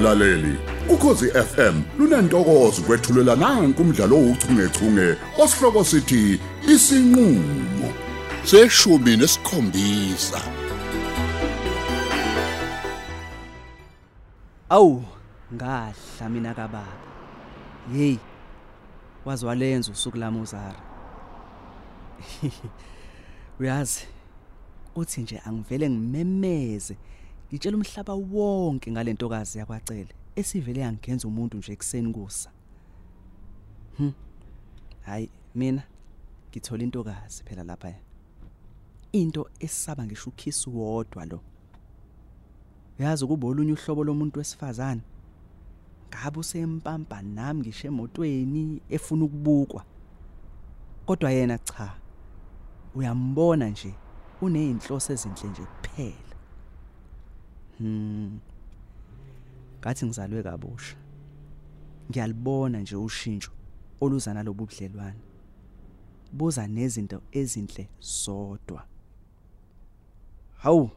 mlaleli ukhosi FM lunantokozo kwethulela nanku umdlalo ouchungechunge osihloko sithi isinqulo seshumi nesikhombisa Awu, ngahla mina kababa. Hey. Wazwalenza usuku lami uzara. Uyazi uthi nje angivele ngimemeze ngitshela umhlaba wonke ngalentokazi yakwacele esivele yangenza umuntu nje ekseni kusa. Hm. Hayi mina ngithola intokazi phela lapha. Into esaba ngisho ukhisi wodwa lo. Uyazi ukuba olunye uhlobo lomuntu wesifazane ngabe usempampa nami ngisho emotweni efuna ukubukwa kodwa yena cha uyambona nje unezinhloso ezinhle nje kuphela ngathi ngizalwe kabusha. Ngiyalibona nje ushintsho oluza nalobu budlelwane. Buza nezinto ezinhle zodwa. Hawu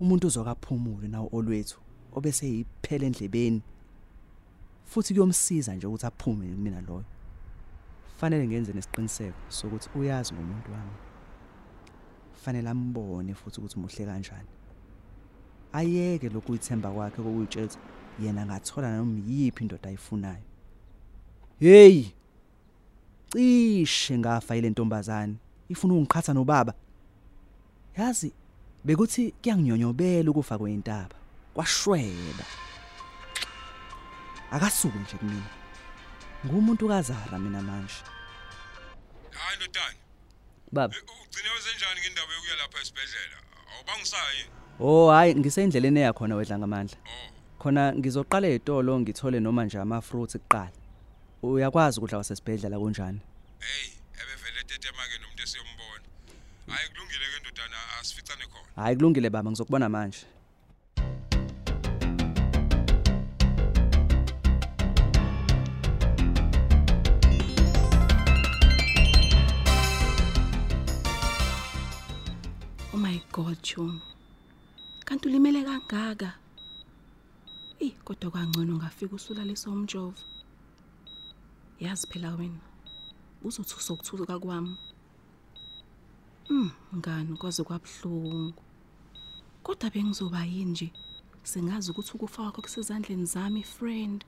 umuntu uzokaphumule nawo olwethu obese yiphele endlebeni. Futhi kuyomsiza nje ukuthi aphume mina loyo. Fanele ngenze nesiqiniseko sokuthi uyazi ngomuntu wami. Fanele ambone futhi ukuthi muhle kanjani. Ayeke lokhu uyithemba kwakhe kokuyitshela yena ngathola noma yiphi indoda ayifunayo. Hey! Cishe ngafa ile ntombazane. Ifuna ungiqhatha nobaba. Yazi bekuthi kuyanginyonyobela ukufa kwentaba kwashweba. Akasuke nje kumina. Ngumuntu kazara mina manje. Hayi ndodana. Baba. Ugcine wenzenjani ngendaba yokuya lapha esibhedlela? Awubangisayi? Oh hayi ngisendleleni eya khona wedla ngamandla. Khona ngizoqala ezitolo ngithole noma nje ama fruits kuqala. Uyakwazi ukudla wasesibhedlela kunjani? Hey ebevele tetemake nomuntu esiyombona. Hayi kulungile ke ndodana asificane khona. Hayi kulungile baba ngizokubona manje. Oh my god, Chum. Kanti ulimele kangaka? Eh, kodwa kangcono ngafika usulaliswa umjovo. Yazi phela wena. Uzothusa ukuthuka kwami. Mm, ngani kwaze kwabhlungu. Kodwa bengizoba yini nje? Sengazi ukuthi ukufa kwakho kusezandleni zami, friend.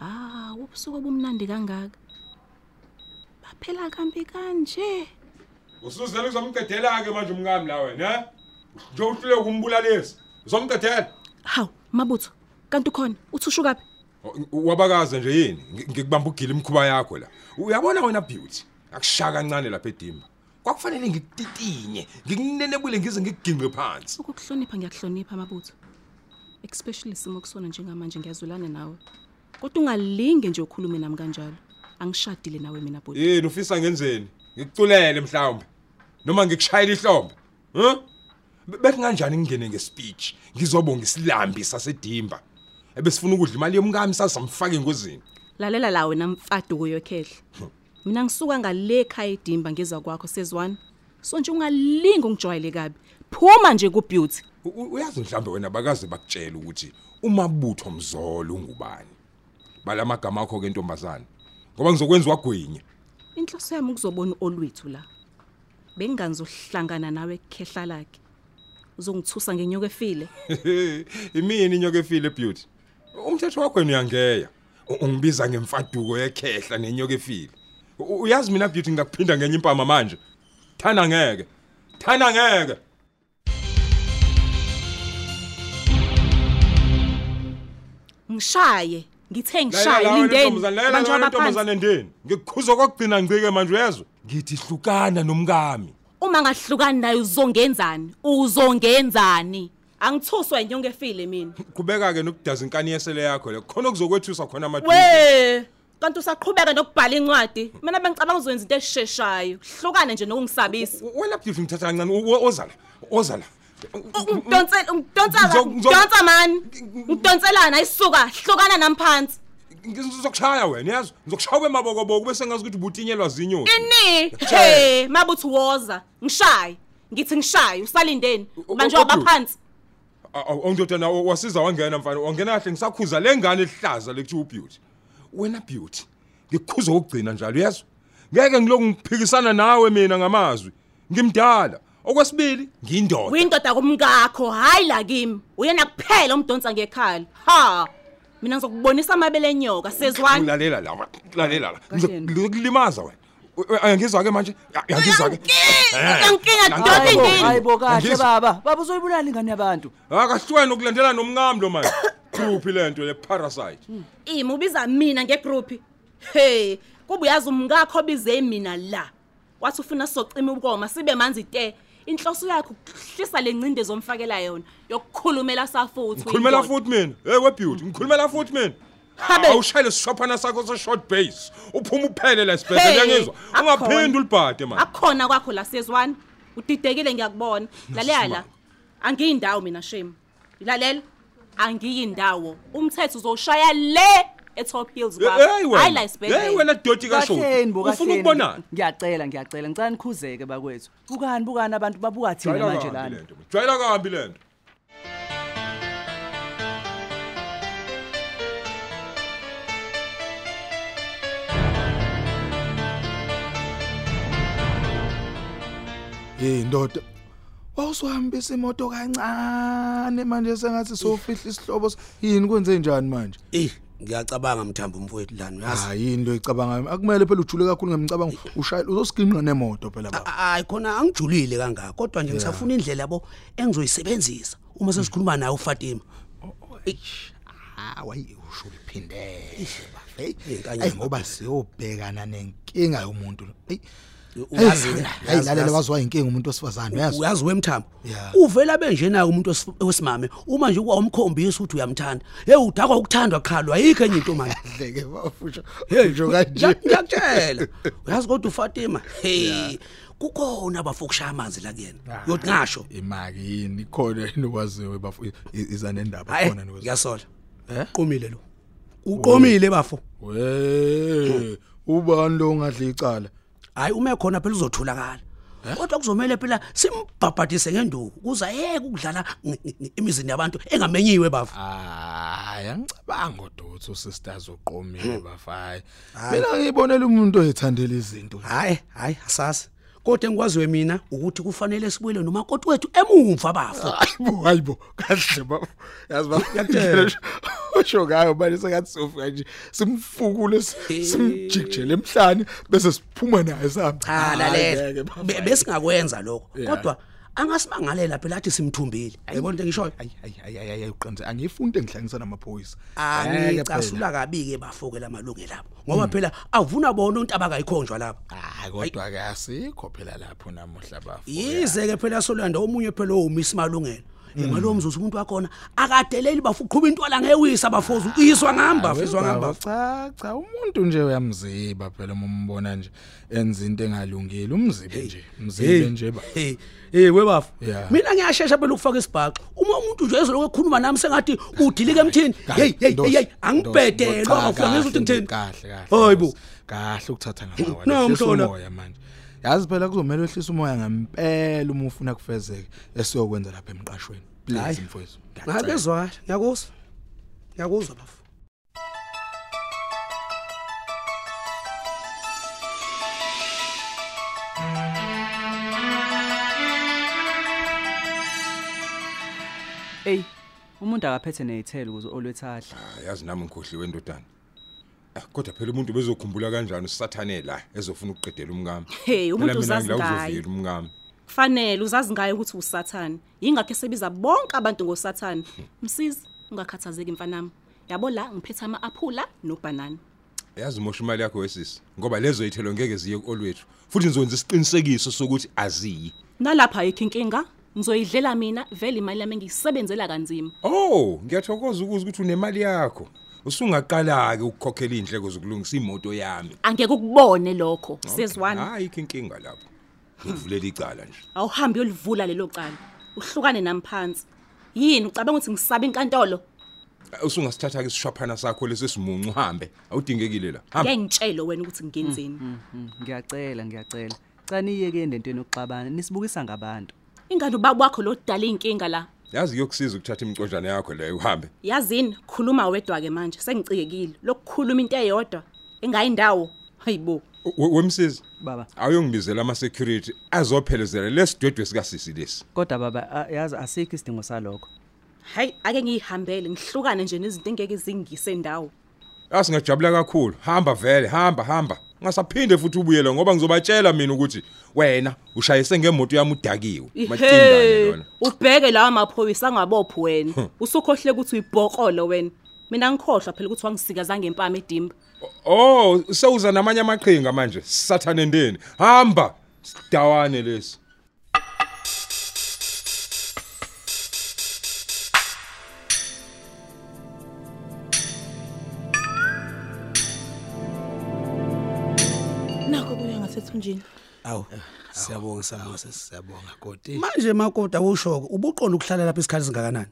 Ah, ubusuku obumnandi kangaka. Baphela kambi kanje. usuzela uzomqedela ke manje umngami la wena nje uhlule kumbulalisa uzomqedela Haw, mabutho. Kanti ukhona uthusha kapi? wabakaza nje yini Ngi- ngikubamba ugila imkhuba yakho la uyabona wena beauty akushaya kancane lapha edimba kwakufanele ngikutitinye ngikunenebule ngize ngikuginqe phansi Ukukuhlonipha ngiyakuhlonipha mabutho. Especially simo kusona njengamanje ngiyazulana nawe. Kodwa ungalinge nje ukhulume nami kanjalo. Angishadile nawe mina bhuti. yini ufisa ngenzeni ngikuculele mhlawumbe noma ngikushayela ihlombe huh bethi kanjani ngingene ngespeech ngizobonga isilambi sasedimba ebesifuna ukudla imali yomkami sasamfaka engozini Lalela la wena mfadu kuyokhehla. Mina ngisuka ngale ekhaya edimba ngeza kwakho sezwana. So nje ungalinge ungijwayele kabi. Phuma nje ku beauty. U- u- uyazi mhlambe wena bakaze bakutshela ukuthi umabutho mzolo ungubani balamagama akho ke ntombazana ngoba ngizokwenza wagwinya Inhloso yami ukuzobona olwethu la. Bengangizohlangana nawe ekhehla lakhe. Uzongithusa ngenyoko efile. imini inyoka efile beauty? Umthetho wakho wena uyangeya. U- ungibiza ngemfaduko yekhehla nenyoka efile. U- uyazi mina beauty ngakuphinda ngenye impama manje? Thana ngeke thana ngeke. Ngishaye, ngithe Lalela ngishaye la wena lindeni. ntombazane, lalela Manje la wena wabaphansi. ntombazane ndeni. Ngikukhuza kwakugcina ngicike manje uyezwa? Ngithi hlukana nomkami Uma ngahlukani naye uzongenzani? Uzongenzani? Angithuswa inyonke efile mina. kubeka ke nokudaza inkani yesele yakho le khona kuzokwethusa khona ama We, kanti usaqhubeka nokubhala incwadi. Mina bengicabanga uzowenza into esheshshayo. Hlukane nje nokungisabisa. wena beauty ngithatha kancane ozala ozala Ungidonsela, ungidonsa Ngizo- ngizo- Donsa man. Ngidonselana ayisuka, hlukana nami phansi. Ngizokushaya wena yazi ngizokushaya emabokoboko bese ngazi ukuthi ubutinyelwa zinyosi Ini, Ngitshela. hey, mabuthi woza. Ngishaye. Ngithi ngishaye, usalindeni. U- Manje u- waba Oblu. phansi. Ongidodana wasiza wangena mfana wangena kahle ngisakhuza lengane elihlaza lekuthiwa ubeauty. Wena beauty ngikukhuza ukugcina njalo yezwa. Ngeke ngiloku ngiphikisana nawe mina ngamazwi. Ngimdala. Okwesibili ngiyindoda. Uyindoda kumngakho hayi la kimi. Uyena kuphela umdonsa ngekhala. Ha. Mina ngizokubonisa amabele enyoka sezwani. Ulalela la. Lalela la. Kahleni. Ngizokulimaza wena. Angizwa ke manje. Angizwa ke. Uyankinga doda Hayibo, ingini. hayibo kahle Angizwa. baba baba uzoyibulala ingane yabantu Akahlweni ukulandela nomncamo lo manje. Group lento le parasite. Imi ubiza mina ngegroup. Hey, kuba uyazi umngakho bize mina la. Wathi ufuna socima ukoma sibe manzi te. Inhloso yakho ukuhlisa lencinde zomfakela yona yokukhulumela safuthi. Ngikhulumela uyindoda. futhi mina. Hey we beauty, ngikhulumela futhi mina. Habe. Awushayele sishophana sakho se short base. Uphuma uphele la sibhedlela Hey, ngizwa. Ungaphindi ulibhade manje. Akukhona kwakho la sezwani. Udidekile ngiyakubona. Lalela la. Angiyindawo mina shame. Ilalela. Angiyindawo. Umthetho uzoshaya le eTop Hills Hey kwakho. Hayi la wena. isibhedlela. Hey wena doti kasho. kahleni bo Ufuna kahleni ukubonana? ngiyacela ngiyacela ngicela nikhuzeke bakwethu bukani bukani abantu babuka thina Jwayela manje kambi lana lento. Jwayela kambi lento. Hey ndoda. Wawusuhambisa imoto kancane manje sengathi sofihla isihlobo yini kwenze njani manje? Eh ngiyacabanga mthambo mfowethu lana uyazi? Hayi yini lo icabanga akumele phela ujule kakhulu ngemcabango ushayela uzosiginqa nemoto phela baba. hayi khona angijulile kangaka. Kodwa nje ngisafuna indlela yabo engizoyisebenzisa uma sesikhuluma naye uFatima. Ah wayi usho uphindele bafe. Inkanyama Hey ngoba siyobhekana nenkinga yomuntu. Hey uyazi hayi lalela wazwa inkinga umuntu wesifazane uyazi. uyazi wemthambo Yeah. uvela benjena umuntu wesif- wesimame uma nje kwawumkhombisa ukuthi uyamthanda hey udakwa ukuthandwa qhalwa ayikho enye into manje Hleke bafusha. hey Usho kanje. ngiya- ngiyakutshela uyazi kodwa uFatima hey kukhona abafokushaya amanzi la kuyena yothi ngasho Imaki yini khona yini okwaziwe bafu iza nendaba hayi khona nokwazi. ngiyasola Eh? qomile lo uqomile bafo We ubani lo ngadla icala? Hayi uma ekhona phela uzotholakala. Kodwa kuzomela phela simbhabhadise ngenduku kuza yeke ukudlala ng- ng- emizini yabantu engamenyiwe bafu. Hayi angicabanga uduthu sisters uqomile bafayi. Mina ngibonela umuntu oyithandela izinto. hayi hayi asasi kodwa engikwaziwe mina ukuthi kufanele sibuyele nomakoti wethu emumva bafo Hayibo hayibo kahle baba. Yazi baba. Ngiyakutshela. Usho ngayo manje sengathi sofika nje simfukule simjikjele emhlanje bese siphuma naye sami. cha lalela. Be- besingakwenza lokho. Kodwa angasimangalela phela athi simthumbile. Yayibona into engishoyo Ayi ayi ayi ayi uqinze angifuni engihlanganisa namaphoyisa. angicasula kabi ke bafoke lamalungu labo. Ngoba phela avuna bona umuntu abakayikhonjwa lapha Hayi kodwa ke asikho phela lapho namuhla bafu. yize ke phela solanda omunye phela owumisa malungelo. Ngalo mzuzu umuntu wakhona akadeleli bafu uqhuba intwala ngewisa bafoza uyiswa ngamba fizwa ngamba Cha cha umuntu nje uyamziba phela uma umbona nje enza into engalungile umzibe nje mzibe nje ba. hey hey webafu Yeah. mina ngiyashesha phela ukufaka isibhaxo uma umuntu nje ezoloku ekhuluma nami sengathi udilike emthini hey hey hey hey angibhedelwa afuna ngizwe ukuthi ngithini kahle kahle hayibo kahle ukuthatha ngawa No, lehlisa mhlola. umoya manje. Yazi phela kuzomela wehlisa umoya ngempela uma ufuna kufezeke esiyokwenza lapha emqashweni. Please Hayi. mfowethu. Hayi bezwa ngiyakuzwa ngiyakuzwa bafu Ey, umuntu akaphethe nezithelo ukuze olwethahle. yazi nami ngikhohliwe endodana Eh, kodwa phela umuntu bezokhumbula kanjani usathane la ezofuna ukuqedela umngami Hey, umuntu Phela mina uzazi ngila ngaye. uzovila umngami Kufanele uzazi ngayo ukuthi usathani. Yingakho esebiza bonke abantu ngosathani. Msizi, ungakhathazeki mfanami. Yabo la ngiphethe ama-aphula nobanana. yazi mosha imali yakho wesisi ngoba lezo yithelo ngeke ziye olwethu futhi nizokwenza isiqinisekiso sokuthi aziyi Nalapha ayikho inkinga. Ngizoyidlela mina vele imali yami ngiyisebenzela kanzima. oh ngiyathokoza ukuza ukuthi unemali yakho usungaqala ke ukukhokhela indleko zokulungisa imoto yami Angeke ukubone lokho. Sezwani. hayi ikho inkinga lapho ngivulela icala nje Awuhambi uyolivula lelo cala. Uhlukane nami phansi. Yini ucabanga ukuthi ngisaba inkantolo? usungasithatha ke isishophana sakho lesesimuncu uhambe awudingekile la hamba Ngeke ngitshelo wena ukuthi ngenzeni. Mm, Ngiyacela ngiyacela. Caniye ke endentweni yokuxabana nisibukisa ngabantu. Ingane ubaba wakho lo dala inkinga la. Yazi kuyokusiza ukuthatha imiqonjana yakho leyo uhambe. Yazini khuluma wedwa ke manje sengicikekile. Lokukhuluma into eyodwa engayindawo. Hayibo We- wemsizi baba. awuyongibizela ama security azophelezela lesidwedwe sika sisi lesi. Kodwa baba a- yazi asikho isidingo salokho. Hayi ake ngihambele ngihlukane nje nezinto engeke zingise ndawo. Asingajabula kakhulu. Hamba vele hamba hamba. Ngasaphinde futhi ubuyele ngoba ngizobatshela mina ukuthi wena ushayise ngemoto yami udakiwe. Matindane Ihe, lona ubheke lawa maphoyisa angabophi wena. Usukhohle ukuthi uyibhokolo wena. Mina ngikhohlwa phela ukuthi wangisikaza ngempama edimba. Oh sewuza namanye amaqhinga manje sathane ndeni. Hamba sidawane lesi. Nakho kuya ngasethunjini. Awu siyabonga siyabonga sisi. siyabonga koti manje makoti awushoko ubuqonda ukuhlala lapha isikhathi singakanani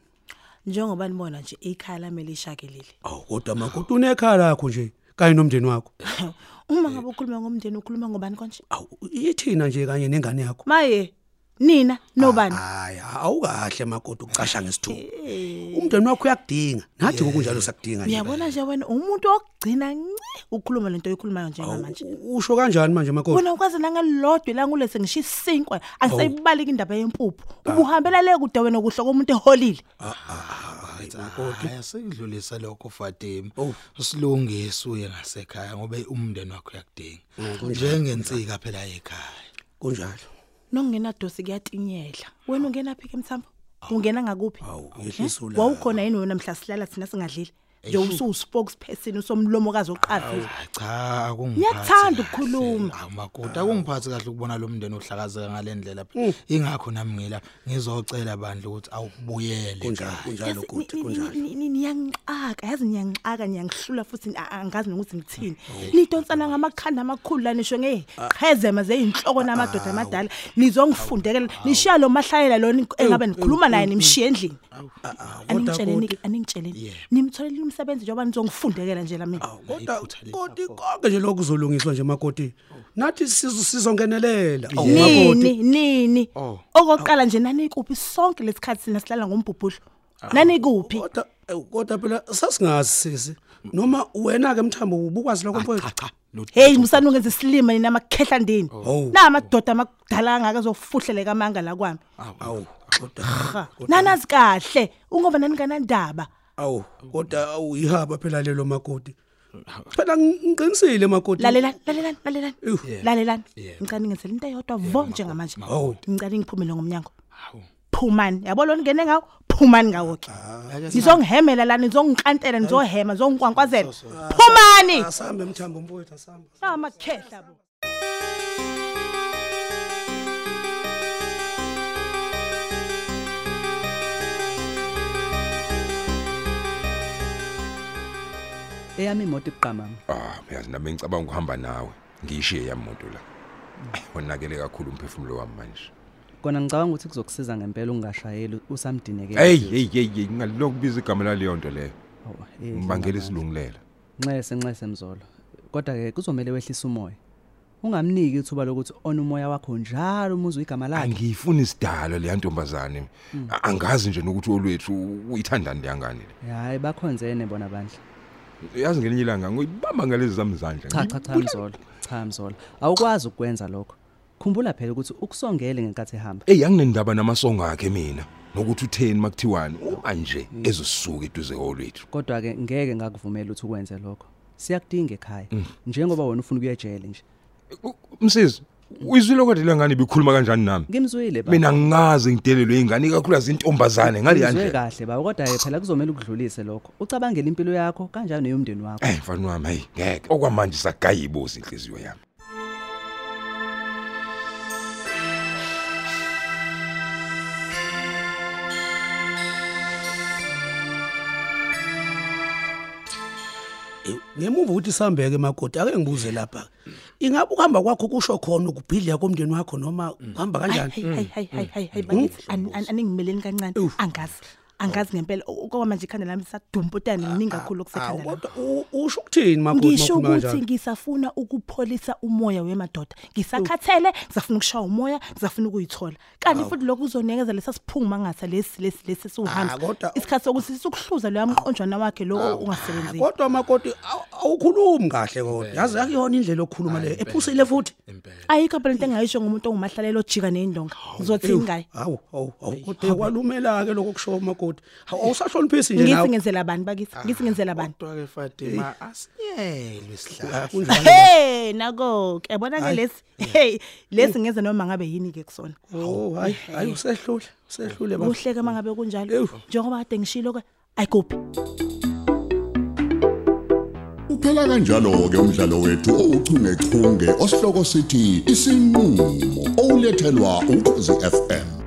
njengoba nibona nje ikhaya lami lishakelile awu kodwa makoti unekhaya lakho nje kanye nomndeni wakho. Uma ngabe ukhuluma ngomndeni ukhuluma ngobani konje? Awu yithina nje kanye nengane yakho? Maye nina nobani? Hayi awukahle makoti ukucasha ngesithuba umndeni wakho uyakudinga. Nathi ngokunjalo sakudinga nje uyabona nje wena umuntu okugcina nce ukhuluma lento oyikhulumayo njengamanje U- usho kanjani manje makoti wena ukwazi nangelodwe langulese ngisho isinkwa angisayibaleki indaba yempuphu. Ubuhambela le kude wena kuhlo komuntu eholile. Makoti asikudlulisa lokho Fatima usilungise uye ngasekhaya ngoba umndeni wakho uyakudinga. Njengensika phela ekhaya. Kunjalo. Nokungena dosi kuyatinyela. Wena ungena phi ke mthambo? Ungena ngakuphi? Wawukhona yini wena mhla silala thina singadlile? Nje usu spokesperson usomlomokazi Hayi, cha akungiphathi Ngiyakuthanda kahle. ukukhuluma. Awu makoti akungiphathi kahle ukubona lo mndeni ohlakazeka ngalendlela phela ingakho nami ngila ngizocela bandla ukuthi awubuyele kunjalo ekhaya. kunjalo niyangiqaka yazi niyangiqaka niyangihlula futhi angazi nokuthi ngithini. Nidonsana ngamakhanda amakhulu la nisho ngeqhezema zeyinhloko namadoda amadala. Nizongifundekela nishiya lo mahlayela lona engabe nikhuluma naye nimshiye endlini. Aningitsheleni aningitsheleni nimtholele umsebenzi njengoba nizongifundekela nje la mina. Kodwa koti konke nje lokho kuzolungiswa nje makoti. Nathi sizo sizongenelela. Awu nini makoti. nini? Okokuqala nje nanikuphi sonke lesikhathi sina silala ngombhubhulo nanikuphi? Kodwa ewu, kodwa phela sasingazi sisi. Noma wena ke mthambo ubukwazi lokho mfowethu? Cha cha lutho. Hey musani ungenza isilima nina amakhehla ndini Hawu. na amadoda amakudala angaka azofuhleleka amanga la kwami. Awu. Kodwa Ha, nanazi kahle ungoba nanikanandaba awu kodwa awu ihaba phela lelo makoti. Phela ngiqinisile makoti. Lalelani lalelani lalelani Ewu. lalelani ngicane ngenzela into eyodwa vo njengamanje. Hawu. ngicane ngiphumele ngomnyango. Phumani. Yabo lo ngene ngawo? Phumani ngawo ke. Nizongihemela la nizonginkantela nizohema nizongikwankwazela phumani! asambe mthambo mfowethu asambe. Amakhehla bo. Eyami imoto iqamama ah uyazi nami ngicabanga ukuhamba nawe. Ngiyishiye yami imoto la. Wonakele kakhulu umphefumulo wami manje. Kona ngicabanga ukuthi kuzokusiza ngempela ungashayeli usamdineke hey hey hey hey ngalokubiza igama laleyo nto leyo. Eh, ngibangela isilungulela. Nxese nxese mzolo. Kodwa ke kuzomela wehlisa umoya. Ungamniki ithuba lokuthi ona umoya wakho njalo umuze igama lakhe. Angiyifuni isidalo le ntombazane A- angazi nje nokuthi olwethu uyithandani leyangane le. Hayi bakhonzene bona bandla. Yazi ngelinye ilanga ngoyibamba ngalezi zami izandla cha cha cha mzolo cha mzolo awukwazi ukwenza lokho. Khumbula phela ukuthi ukusongele ngenkathi ehamba. Ey anginendaba namasongo akhe mina nokuthi utheni makuthiwani manje ezosisuka eduze olwethu kodwa ke ngeke ngakuvumela ukuthi ukwenze lokho. Siyakudinga ekhaya. Njengoba wena ufuna ukuya ejele nje. U- Msisi uyizwile kodwa le ngane ibikhuluma kanjani nami? Ngimzwile ba mina ngingaze ngidelelwe ingane kakhulu intombazane ngale ngizwe yandle kahle ba kodwa ke phela kuzomela ukudlulise lokho. Ucabangele impilo yakho kanjani neyomndeni wakho? Eh mfana wami hey ngeke. Okwamanje sagayiboza inhliziyo yami. Ngemuva ukuthi sihambeke makoti ake ngibuze lapha ingabe ukuhamba kwakho kusho khona ukubhidla komndeni wakho noma uhamba kanjani hayi hayi hayi hayi hayi bakithi ani- ani- aningimeleni kancane angazi angazi ngempela. Okwamanje ikhanda lami lisadumputana liningi kakhulu okusekhanda lami. kodwa u- usho ukuthini makoti ngisho makhuluma ukuthi kanjalo ngisafuna ukupholisa umoya wemadoda. Ngisakhathele ngizafuna ukushaya umoya ngizafuna ukuyithola. Kanti futhi lokhu kuzonikeza lesa siphuma ngathi lesi lesi lesi Ah, siwuhamba kodwa- isikhathi sokuthi sisukuhluza lo yamqonjwana wakhe lo ungasebenzi kodwa makoti awu- awukhulumi kahle kodwa. Yazi akuyona indlela yokukhuluma leyo ephusile futhi. Ayikho phela into engayisho ngumuntu ongumahlalelo ojika neyindonga. Uzothini ngayo hawu hawu hawu. Kodwa kwalumela ke lokho kusho makoti Hawu, awusahloniphisi nje ngithi nawe ngenzela abantu bakithi? Ngithi ngenzela abantu Kodwa ke Fatima asinyelwe isihlahla. Ah, kunjalo. Hey nako ke yabona ke lesi? Hey lesi ngenza noma ngabe yini ke kusona? Oh hayi hayi usehlule usehlule baba. Kuhleke mangabe kunjalo. Ewu. njengoba kade ngishilo ke ayikuphi Uphela kanjalo ke umdlalo wethu ouchungechunge osihloko sithi isinqulo olethelwa ukhozi FM